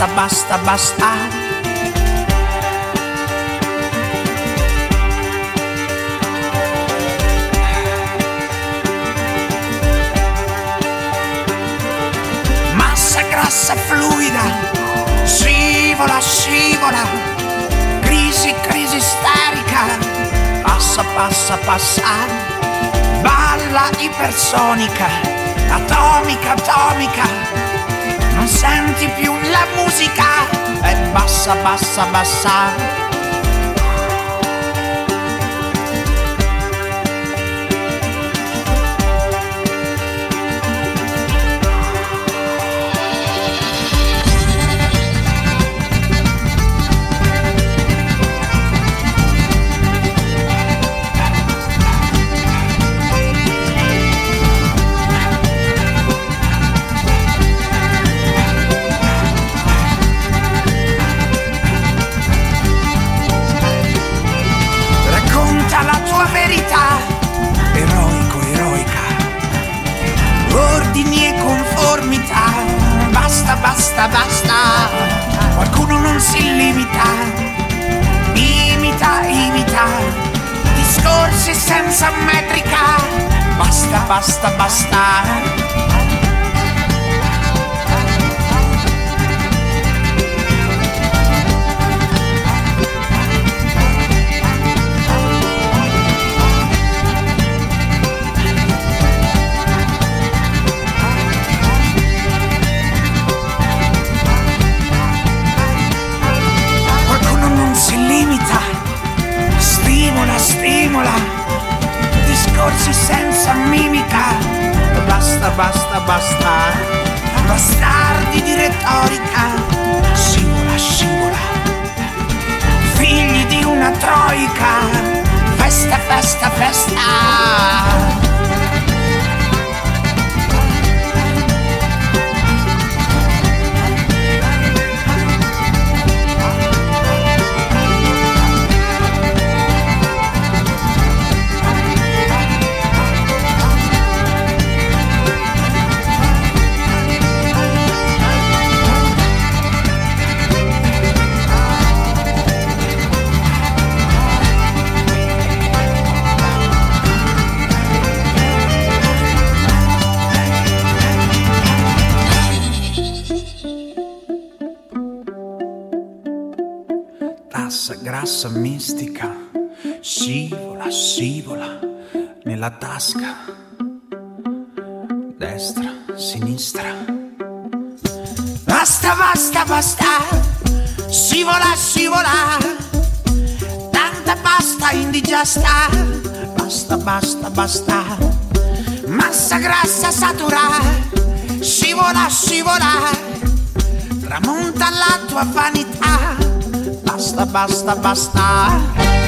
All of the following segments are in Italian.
Basta, basta, basta. Massa grassa fluida, scivola, scivola, crisi, crisi isterica passa, passa, passa, balla ipersonica, atomica, atomica, senti più la musica, e bassa, bassa, bassa grassa mistica scivola, scivola nella tasca, destra, sinistra. Basta, basta, basta, scivola, scivola, tanta pasta indigesta, basta, basta, basta, massa grassa satura, scivola, scivola, tramonta la tua vanità basta, basta, basta.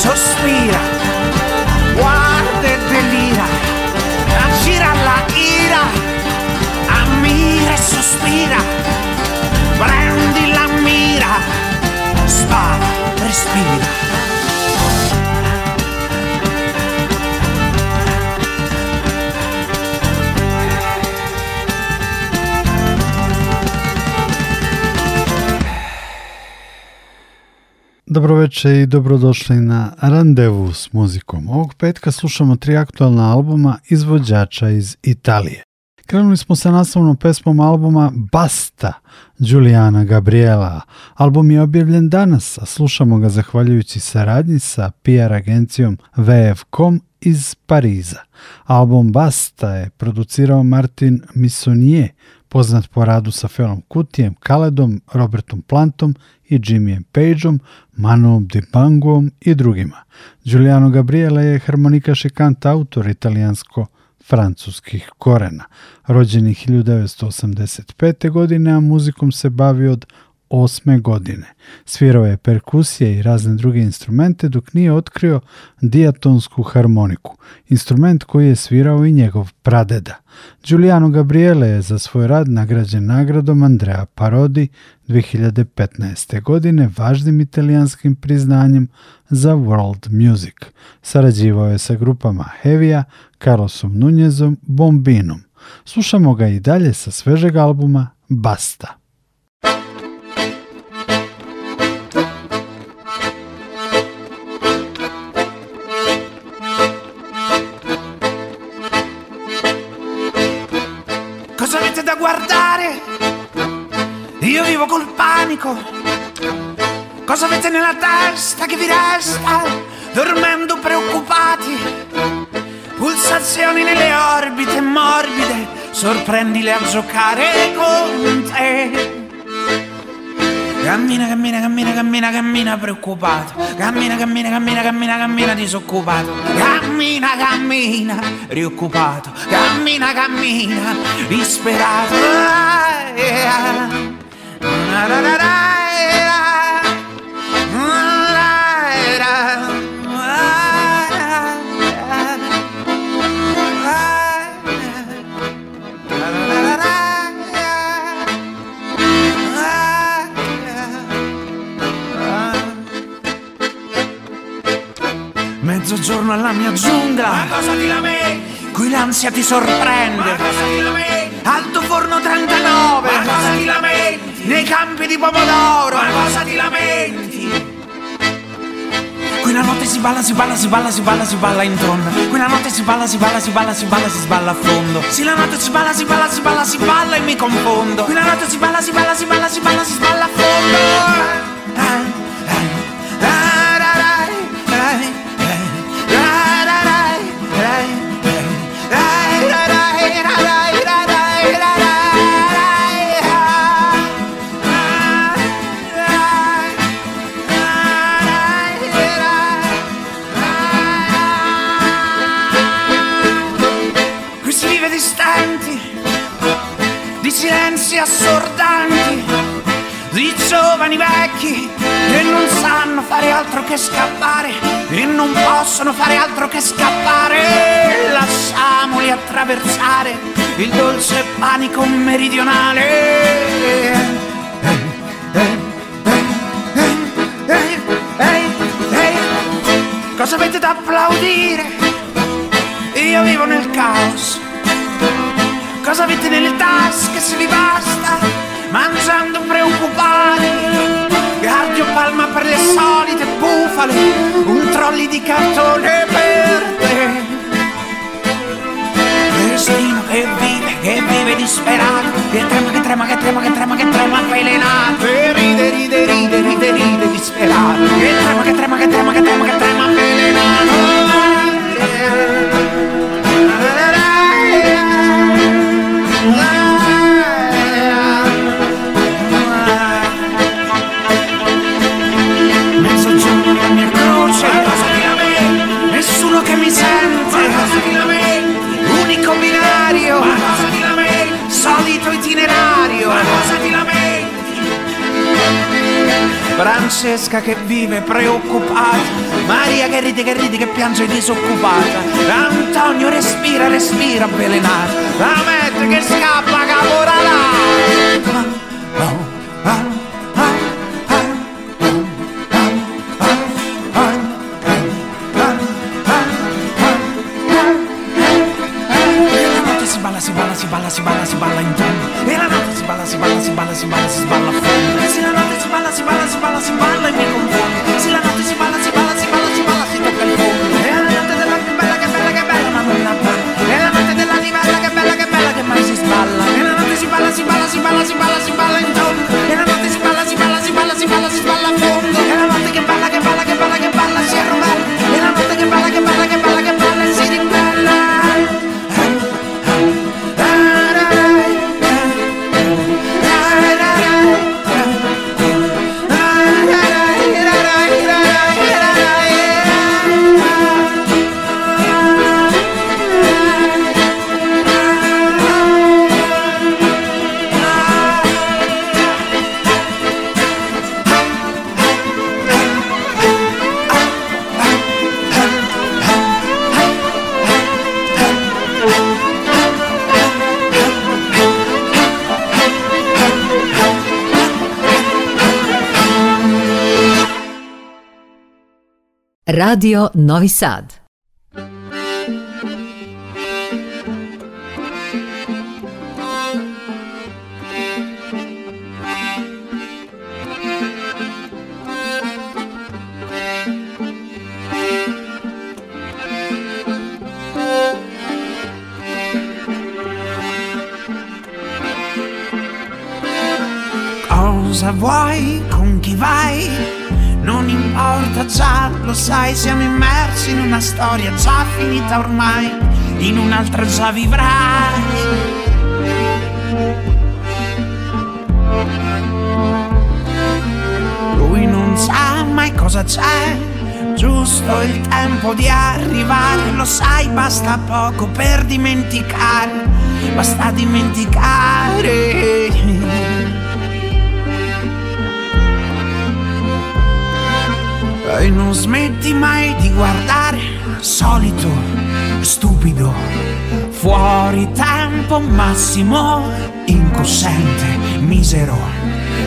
sospira, guarda e delira, aggira la ira, ammira e sospira, prendi la mira, spara, respira. Dobroveče i dobrodošli na Randevu s muzikom. Ovog petka slušamo tri aktualna albuma izvođača iz Italije. Krenuli smo sa naslovnom pesmom albuma Basta Giuliana Gabriela. Album je objavljen danas, a slušamo ga zahvaljujući saradnji sa PR agencijom VF.com iz Pariza. Album Basta je producirao Martin Missonier, poznat po radu sa Felom Kutijem, Kaledom, Robertom Plantom i Jimmyem Pageom, Manom Dipangom i drugima. Giuliano Gabriele je harmonikaš i kant autor italijansko francuskih korena. Rođen je 1985. godine, a muzikom se bavi od osme godine. Svirao je perkusije i razne druge instrumente dok nije otkrio diatonsku harmoniku, instrument koji je svirao i njegov pradeda. Giuliano Gabriele je za svoj rad nagrađen nagradom Andrea Parodi 2015. godine važnim italijanskim priznanjem za world music. Sarađivao je sa grupama Hevija, Carlosom Nunezom, Bombinom. Slušamo ga i dalje sa svežeg albuma Basta. Vivo col panico. Cosa avete nella testa che vi resta? Dormendo preoccupati. Pulsazioni nelle orbite morbide. Sorprendile a giocare con te. Cammina, cammina, cammina, cammina, cammina preoccupato. Cammina, cammina, cammina, cammina, cammina disoccupato. Cammina, cammina, preoccupato. Cammina, cammina, disperato. Ah, yeah. Mezzogiorno alla mia giungla. Ma cosa ti lamenti? Qui l'ansia ti sorprende. Ma cosa ti lamenti? Alto forno 39. Ma cosa ti lamenti? Nei campi di pomodoro. Ma cosa ti lamenti? Qui la notte si balla, si balla, si balla, si balla, si balla in donna. Qui la notte si balla, si balla, si balla, si balla, si sballa a fondo. Sì, la notte si balla, si balla, si balla, si balla e mi confondo. Qui la notte si balla, si balla, si balla, si balla, si sballa a fondo. assordanti che scappare e non possono fare altro che scappare. Lasciamoli attraversare il dolce panico meridionale. Cosa avete da applaudire? Io vivo nel caos Cosa avete nelle tasche se vi basta? Mangiando preoccupati bufale Un trolley di cartone per te Destino che vive, che vive disperato Che trema, che trema, che trema, che trema, che trema avvelenato. E ride, ride, ride, ride, ride disperato. Che trema, che trema, che trema, che trema, che trema avvelenato Francesca che vive preoccupata, Maria che ride, che ride, che piange disoccupata, Antonio respira, respira avvelenato, la Mette che scappa caporalà. Radio Novi Sad. Storia già finita ormai, in un'altra già vivrai. Lui non sa mai cosa c'è, giusto il tempo di arrivare, lo sai, basta poco per dimenticare, basta dimenticare. E non smetti mai di guardare, solito, stupido, fuori tempo massimo, incosciente, misero.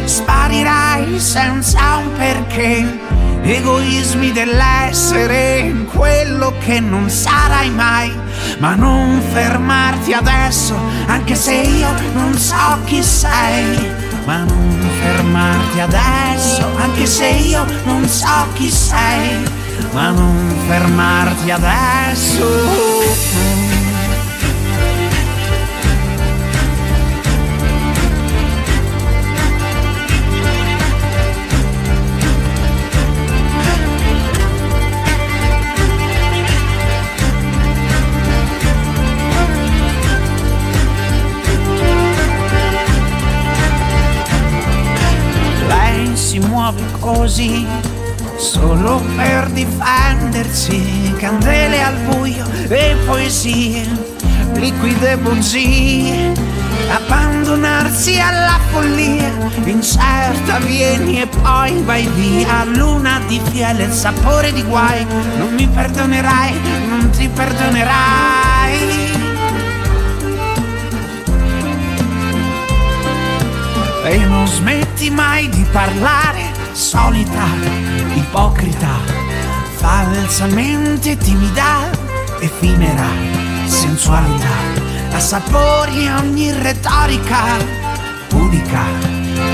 Sparirai senza un perché, egoismi dell'essere quello che non sarai mai. Ma non fermarti adesso, anche se io non so chi sei ma non fermarti adesso, anche se io non so chi sei, ma non fermarti adesso. si muove così solo per difendersi, candele al buio e poesie, liquide bugie, abbandonarsi alla follia, incerta vieni e poi vai via, luna di fiele, sapore di guai, non mi perdonerai, non ti perdonerai. E non smetti mai di parlare, solita, ipocrita, falsamente timida, effimera, sensualità, assapori ogni retorica, pudica,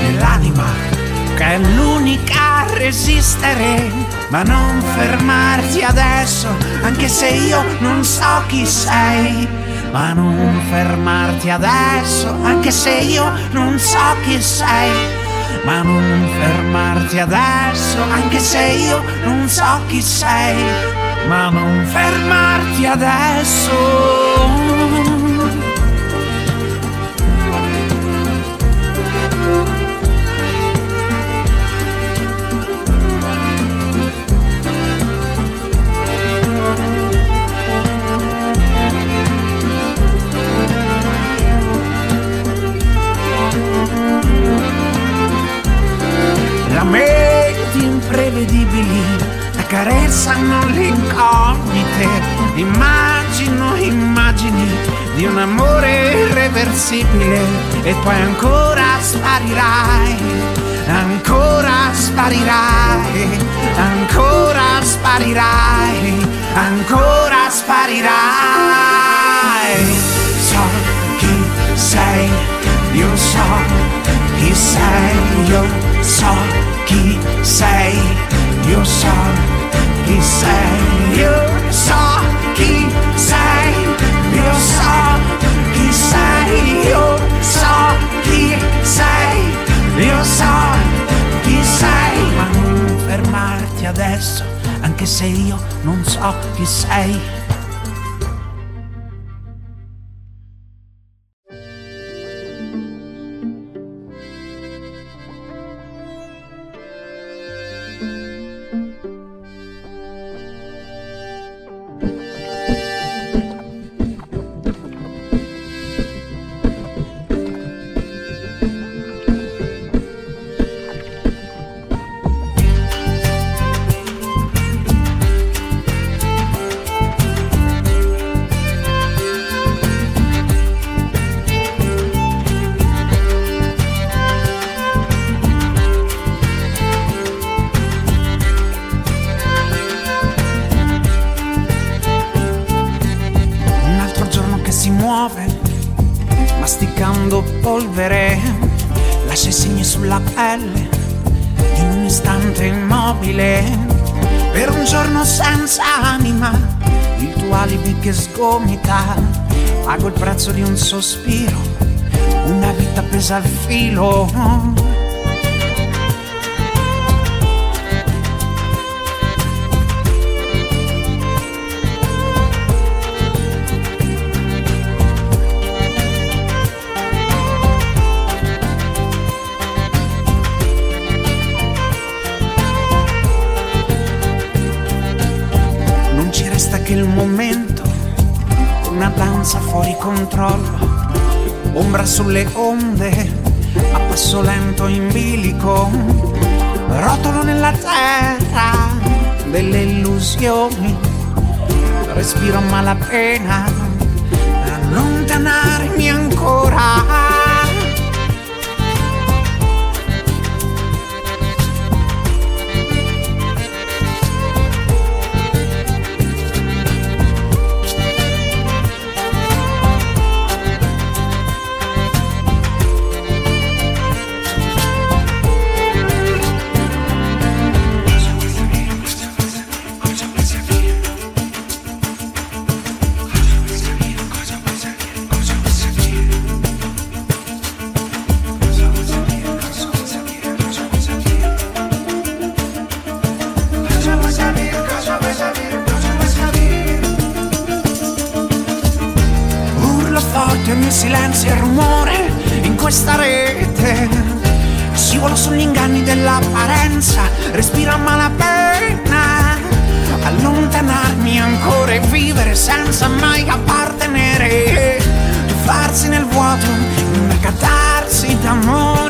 nell'anima, che è l'unica a resistere, ma non fermarti adesso, anche se io non so chi sei ma non fermarti adesso, anche se io non so chi sei. Ma non fermarti adesso, anche se io non so chi sei. Ma non fermarti adesso. Polvere, lascia segni sulla pelle in un istante immobile, per un giorno senza anima, il tuo alibi che sgomita, pago il prezzo di un sospiro, una vita presa al filo controllo, ombra sulle onde, a passo lento in bilico, rotolo nella terra delle illusioni, respiro a malapena, allontanarmi ancora silenzio e rumore in questa rete. Scivolo sugli inganni dell'apparenza, respiro a malapena. Allontanarmi ancora e vivere senza mai appartenere. Tuffarsi nel vuoto, in una catarsi d'amore.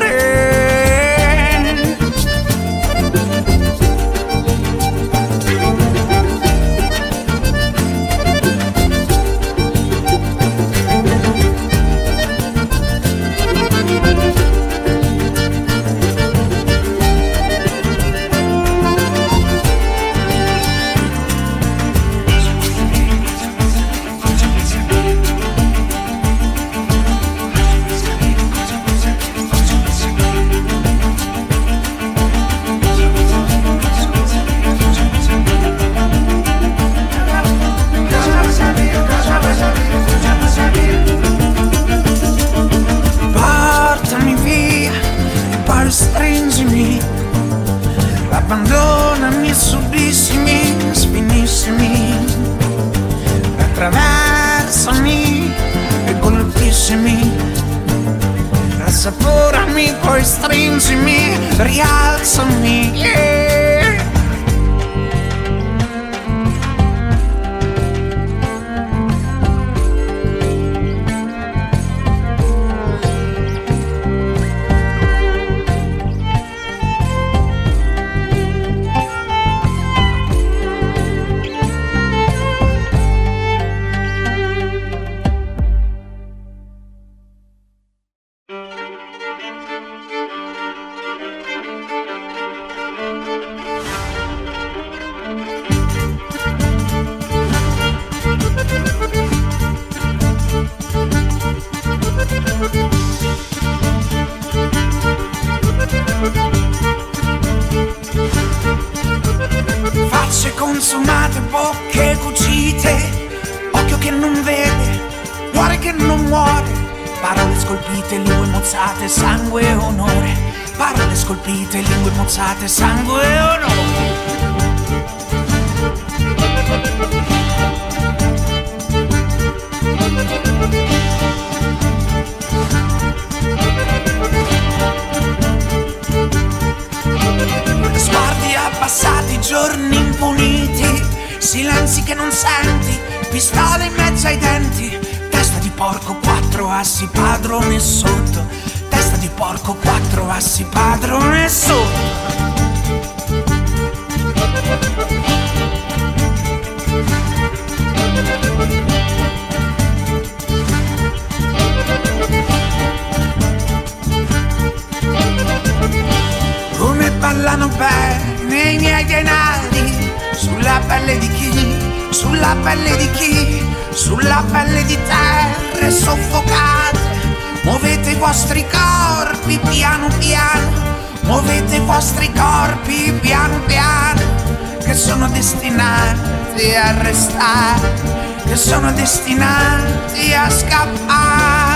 Che sono destinati a scappare.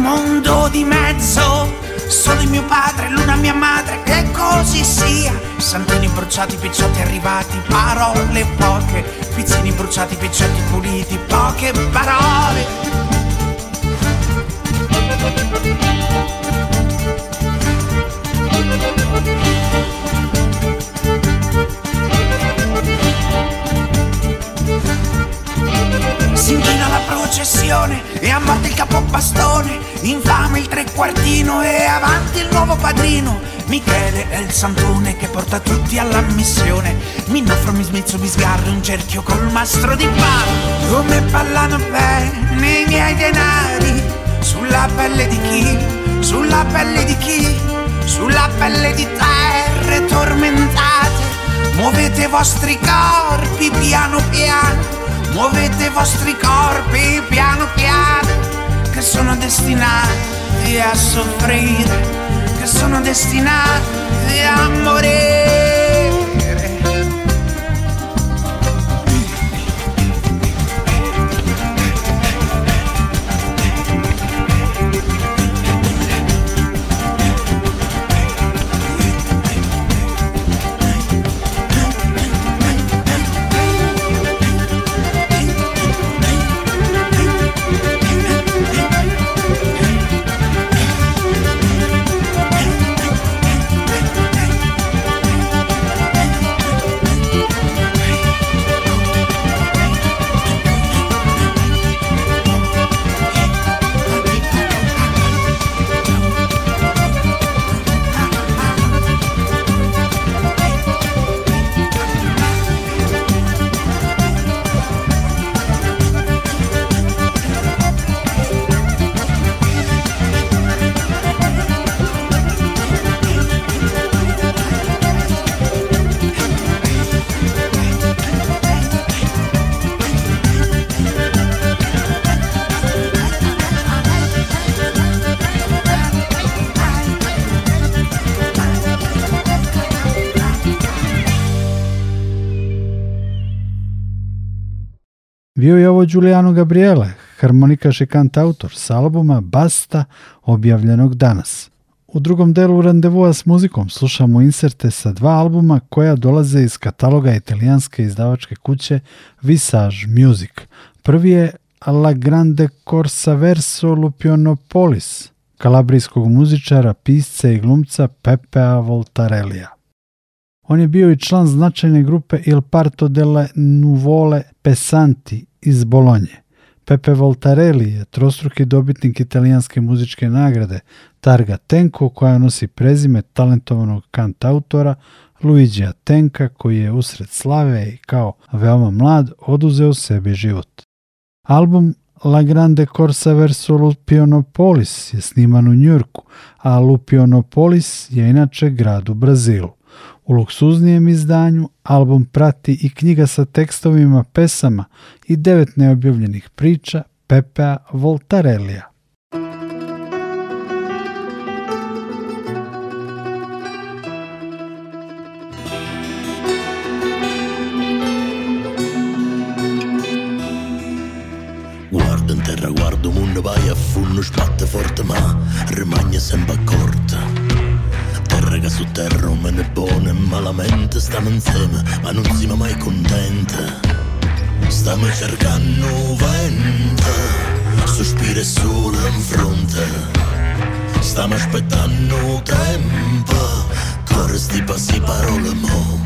Mondo di mezzo. Solo il mio padre, l'una mia madre, che così sia. Santini bruciati, picciotti arrivati, parole poche. Pizzini bruciati, picciotti puliti, poche parole. Si inchina la processione e a morte il capobastone, infame il trequartino e avanti il nuovo padrino. Michele è il santone che porta tutti alla missione. Mi naffro, mi smizzo, mi sgarro un cerchio col mastro di palo. Come ballano bene i miei denari, sulla pelle di chi, sulla pelle di chi, sulla pelle di terre tormentate. Muovete i vostri corpi piano piano Muovete i vostri corpi piano piano, che sono destinati a soffrire, che sono destinati a morire. Bio je ovo Giuliano Gabriele, harmonikaš i kantautor s albuma Basta, objavljenog danas. U drugom delu randevua s muzikom slušamo inserte sa dva albuma koja dolaze iz kataloga italijanske izdavačke kuće Visage Music. Prvi je La Grande Corsa Verso Lupionopolis, kalabrijskog muzičara, pisca i glumca Pepea Voltarellija. On je bio i član značajne grupe Il Parto delle Nuvole Pesanti iz Bolonje. Pepe Voltarelli je trostruki dobitnik italijanske muzičke nagrade Targa Tenko koja nosi prezime talentovanog kantautora Luigija Tenka koji je usred slave i kao veoma mlad oduzeo sebi život. Album La Grande Corsa verso Lupionopolis je sniman u Njurku, a Lupionopolis je inače grad u Brazilu. U luksuznijem izdanju album prati i knjiga sa tekstovima pesama i devet neobjavljenih priča Pepea Voltarellija. Guardo in terra, guardo vai a funno, sbatte forte ma rimane sempre accorta. Terra che su terra me ne buone malamente stiamo insieme ma non siamo mai contenti stiamo cercando vento sospiro e sole in fronte. Stiamo aspettando tempo corre sti passi parole mo'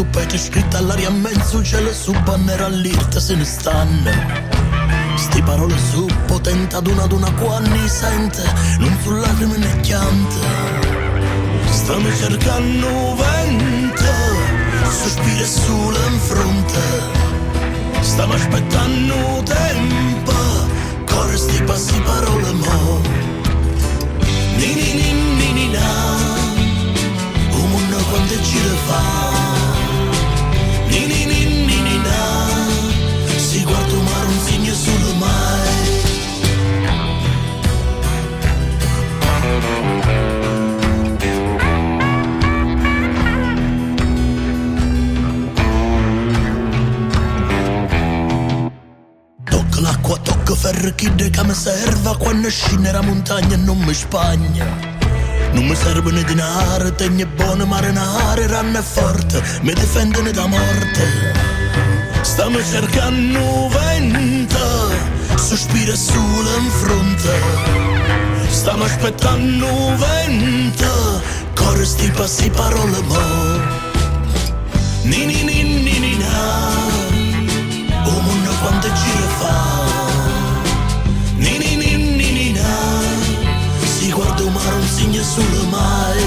su petto scritta all'aria a mezzo cielo su banner all'irta se ne stanno. Sti parole su potente ad una ad una quanni sente non su lacrime né chiante. Stanno cercando vento sospira sulle in fronte. Stiamo aspettando tempo corre sti passi parole mo. Ni ni ni serva quando scende la montagna e non mi spagna. Non mi serve né denaro, tegno buono marinare, ranno è forte, mi difendono da morte. Stiamo cercando vento, sospira solo in fronte. Stiamo aspettando vento, corre sti passi parole mo. Ni ni ni ni ni na. O mondo quando gira fa segno sulle mai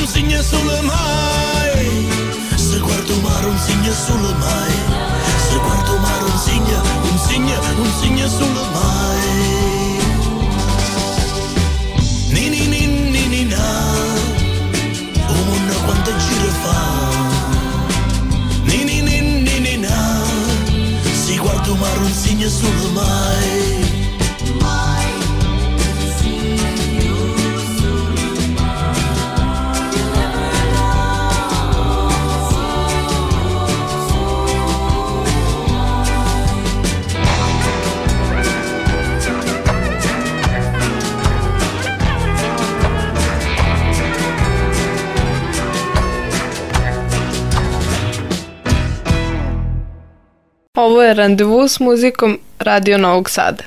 Un segno sulle mai Se guarda un mare un segno sulle mai Se guarda un mare un segno Un segno, un segno sulle mai Ni ni ni ni ni na. Gira fa. Ni ni guarda un mare un segno sul mai Ovo je randevu s muzikom Radio Novog Sada.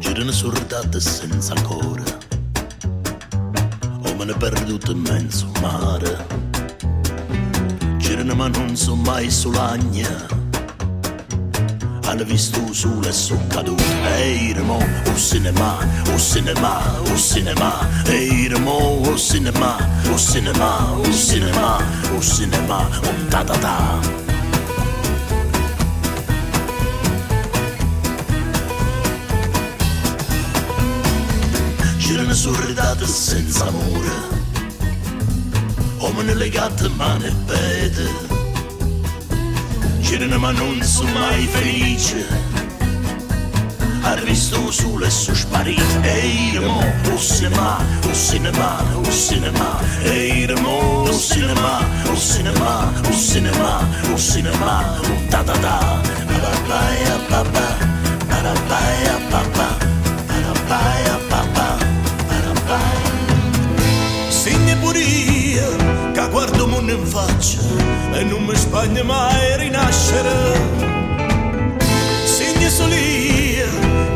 Girano sordate senza ancora. O me ne perduto in mezzo mare. Girano ma non so mai sull'agna hanno visto il sole e sono caduto. Ehi remo, o cinema, o cinema, o cinema. Ehi remo, o cinema, o cinema, o cinema O cinema, o ta ta ta. Girano sorridate senza amore. Uomini legate mani e piede Girano ma non sono mai felice. Ha visto il sole e sono sparito Ehi mo, o cinema, o cinema, o cinema. Ehi mo, o cinema, o cinema, o cinema, o cinema. O ta ta ta, parabaia papa, parabaia papa, parabaia papa, guardo mondo in faccia E non mi spagna mai rinascere. Io,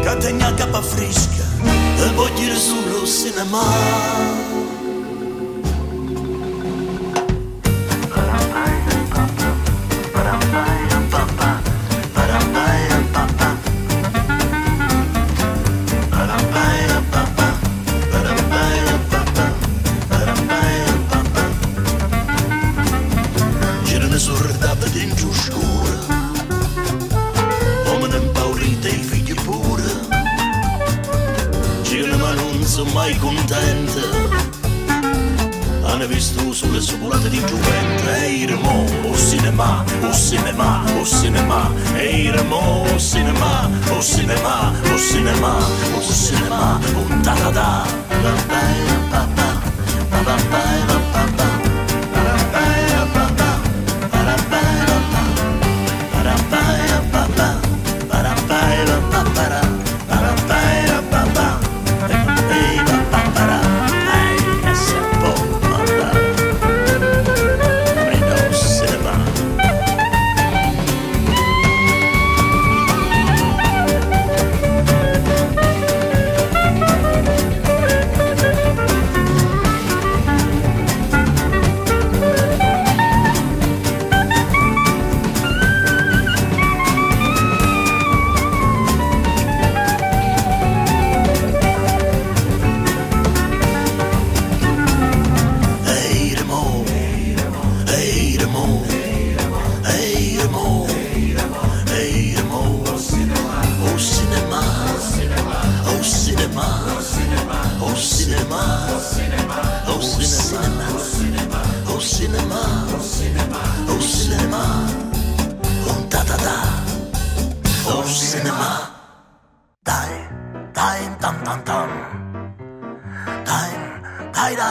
che tenga capa fresca E voglio solo cinema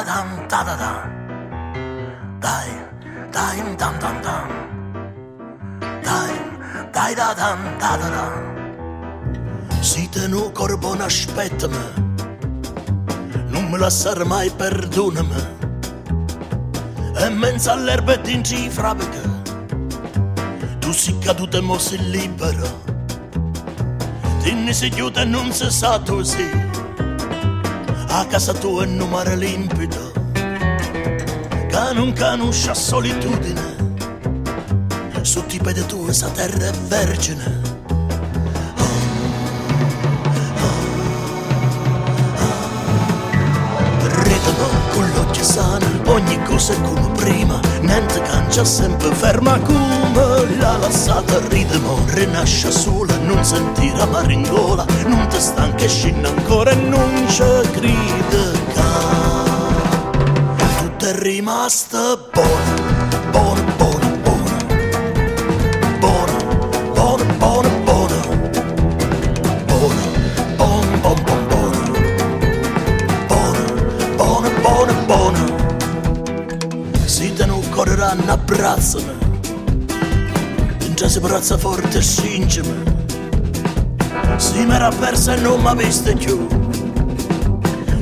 da da da. Dai, dai, dam dam dam. Dai, dai da dam da da da. Siete nu corbon aspettami. Non me lasciare mai perdonami. E mezzo all'erba e in frabica. Tu si caduta e mo sei libero. Tinni si chiude e non si sa tu sì. A casa tua è un mare limpido. Che non conosce solitudine. Sotto i piedi tu sa terra è vergine. Ritmo con l'occhio sano, ogni cosa è come prima, niente cancia sempre ferma come la lassata ritmo, rinasce sola, non sentire amare in gola, non ti stanca e scinna ancora e non ci crede tutto è rimasta buona, buona, In già si braccia forte e singemi. Si mi era persa e non mi ha visto più.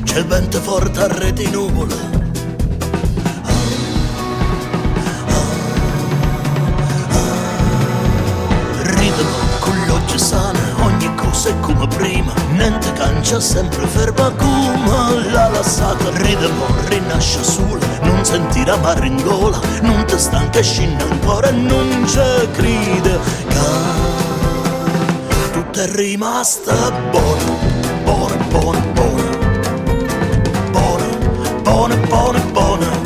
C'è il vento forte a reti nuvole. Sano, ogni cosa è come prima. Niente cancia sempre ferma come la lassata. Ritmo rinasce sola, non sentirà amare in gola. Non stanca, stanca e scinna ancora non c'è crede che cioè, tutto è rimasto buono, buono, buono, buono, buono, buono, buono, buono.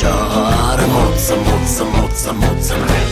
kör Mozza, mozza, mozza, mozzarella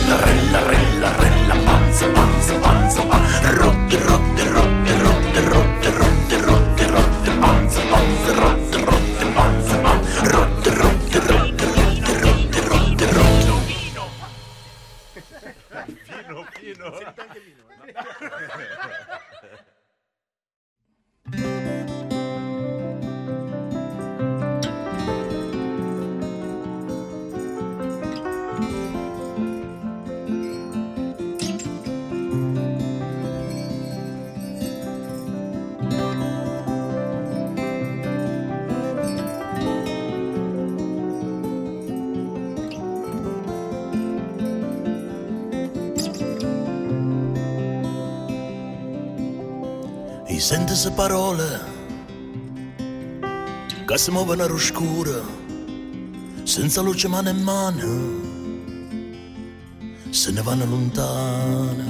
si muovono all'oscuro senza luce mano in mano se ne vanno lontano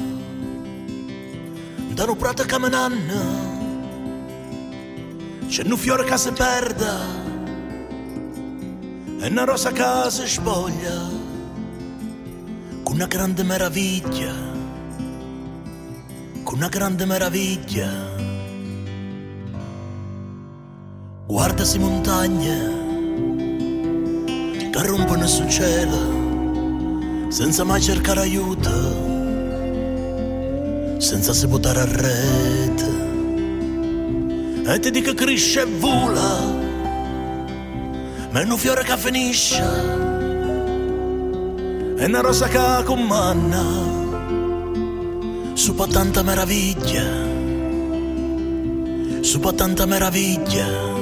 da un prato camminando c'è un fiore che si perde e una rosa che si spoglia con una grande meraviglia con una grande meraviglia Guarda si montagne che rompono sul cielo senza mai cercare aiuto, senza si buttare a rete. E ti dico cresce e vola, ma è un fiore che finisce, è una rosa che comanda, su tanta meraviglia, su tanta meraviglia.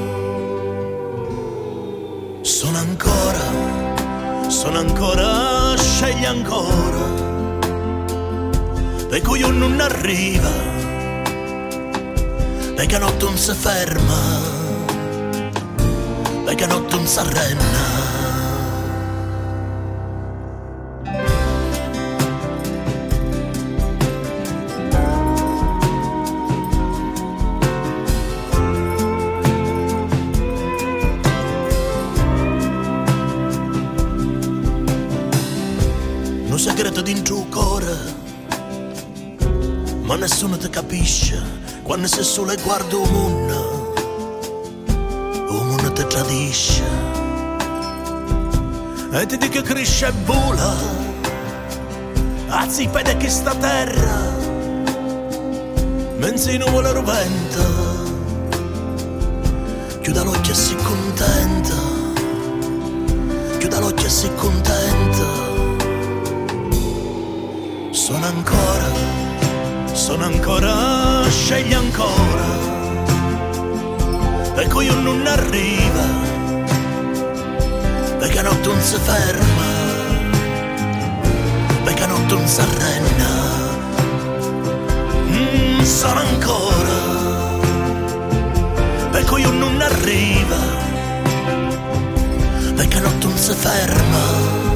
Sono ancora, sono ancora, scegli ancora, per cui io non arriva, perché notte non si ferma, perché notte non si arrenna. Nessuno ti capisce quando sei solo e guardi il mondo, il mondo ti tradisce. E ti dico che cresce e vola, anzi vede che sta terra, mentre i nuvole il vento, chiuda l'occhio e si contenta, chiuda l'occhio e si contenta. Sono ancora, sono ancora, scegli ancora, per cui non arriva, perché notte non si ferma, perché notte non si arrenna. Mm, sono ancora, per cui non arriva, perché notte non si ferma,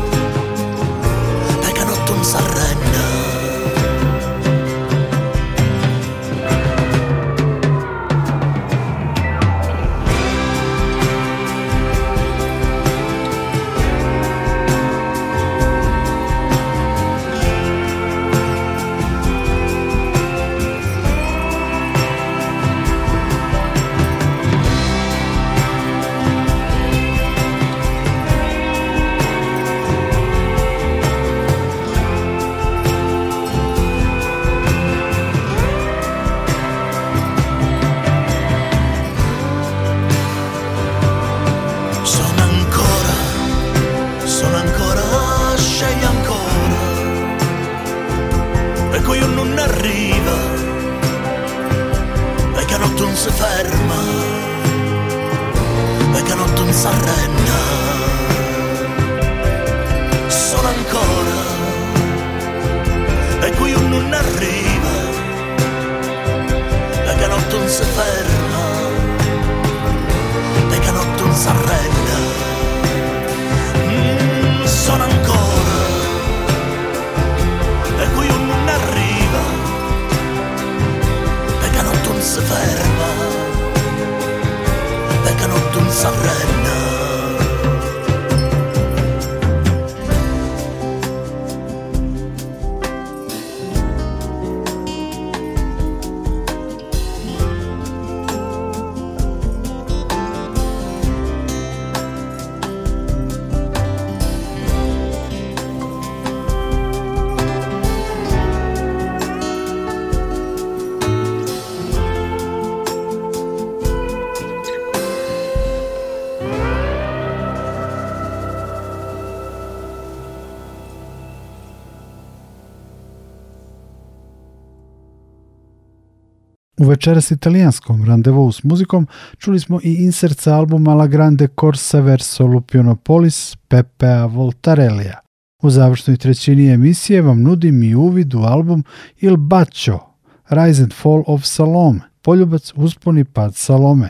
U večeras italijanskom randevu s muzikom čuli smo i insert sa albuma La Grande Corsa verso Lupionopolis Pepea Voltarellija. U završnoj trećini emisije vam nudim i uvid u album Il Bacio, Rise and Fall of Salome, poljubac usponi pad Salome,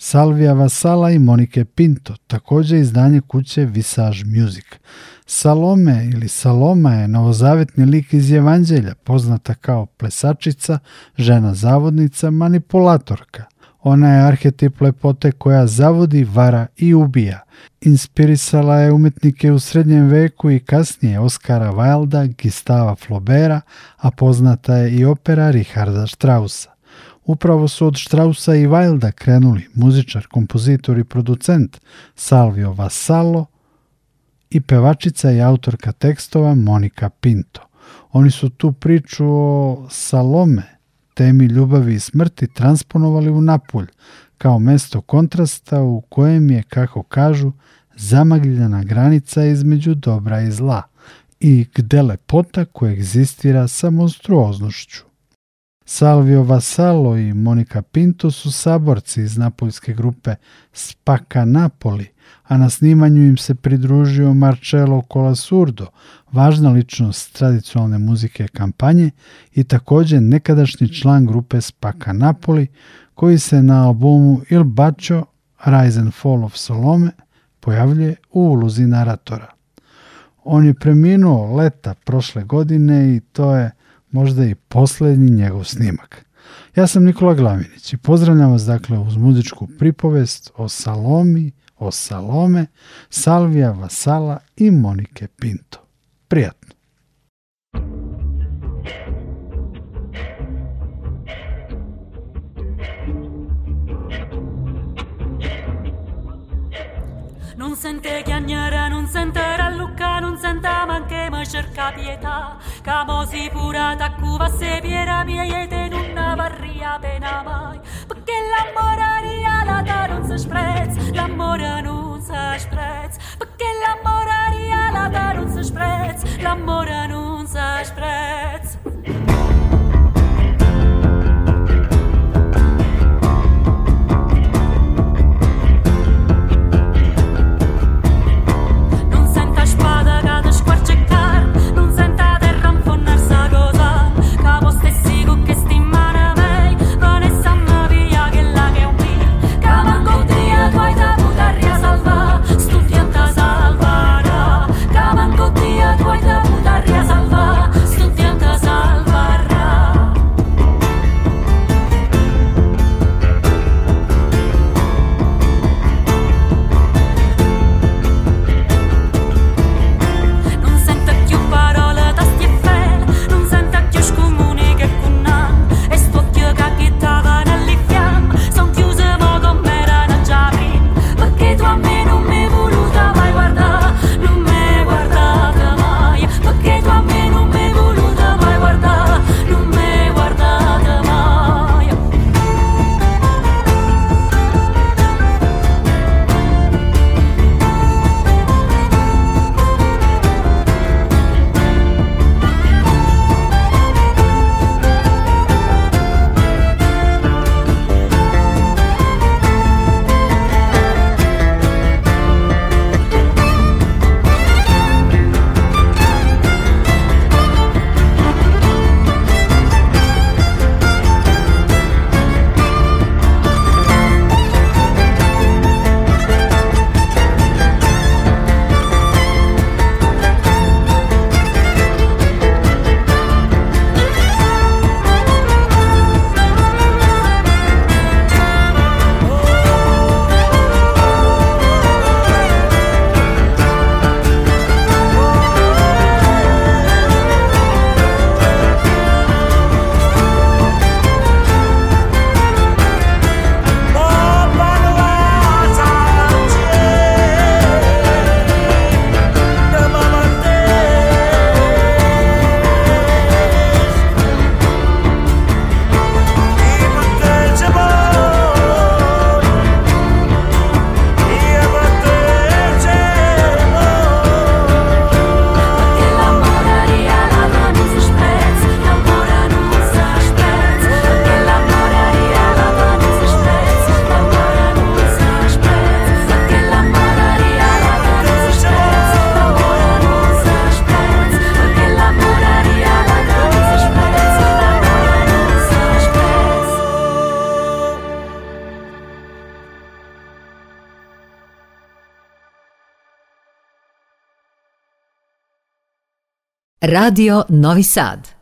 Salvija Vasala i Monike Pinto, također izdanje kuće Visage Music. Salome ili Saloma je novozavetni lik iz Evanđelja, poznata kao plesačica, žena zavodnica, manipulatorka. Ona je arhetip lepote koja zavodi, vara i ubija. Inspirisala je umetnike u srednjem veku i kasnije Oskara Wilda, Gistava Flobera, a poznata je i opera Richarda Strausa. Upravo su od Strausa i Wilda krenuli muzičar, kompozitor i producent Salvio Vassallo i pevačica i autorka tekstova Monika Pinto. Oni su tu priču o Salome, temi ljubavi i smrti, transponovali u Napulj, kao mesto kontrasta u kojem je, kako kažu, zamagljena granica između dobra i zla i gde lepota koegzistira sa monstruoznošću. Salvio Vassallo i Monika Pinto su saborci iz napoljske grupe Spaka Napoli, a na snimanju im se pridružio Marcello Colasurdo, važna ličnost tradicionalne muzike kampanje i također nekadašnji član grupe Spaka Napoli, koji se na albumu Il Bacio Rise and Fall of Salome pojavljuje u ulozi naratora. On je preminuo leta prošle godine i to je možda i posljednji njegov snimak. Ja sam Nikola Glavinić i pozdravljam vas dakle uz muzičku pripovest o Salomi, o Salome, Salvija Vasala i Monike Pinto. Prijatno! Non sente chiagnare, non sente rallucca, non sente manche ma cerca pietà. Camo si pura taccuva se piera miete non varria pena mai. Perché l'amore rialata non si sprezz, l'amore non si sprezz. Perché l'amore rialata non si sprezz, l'amore non si sprezz. Radio Novi Sad.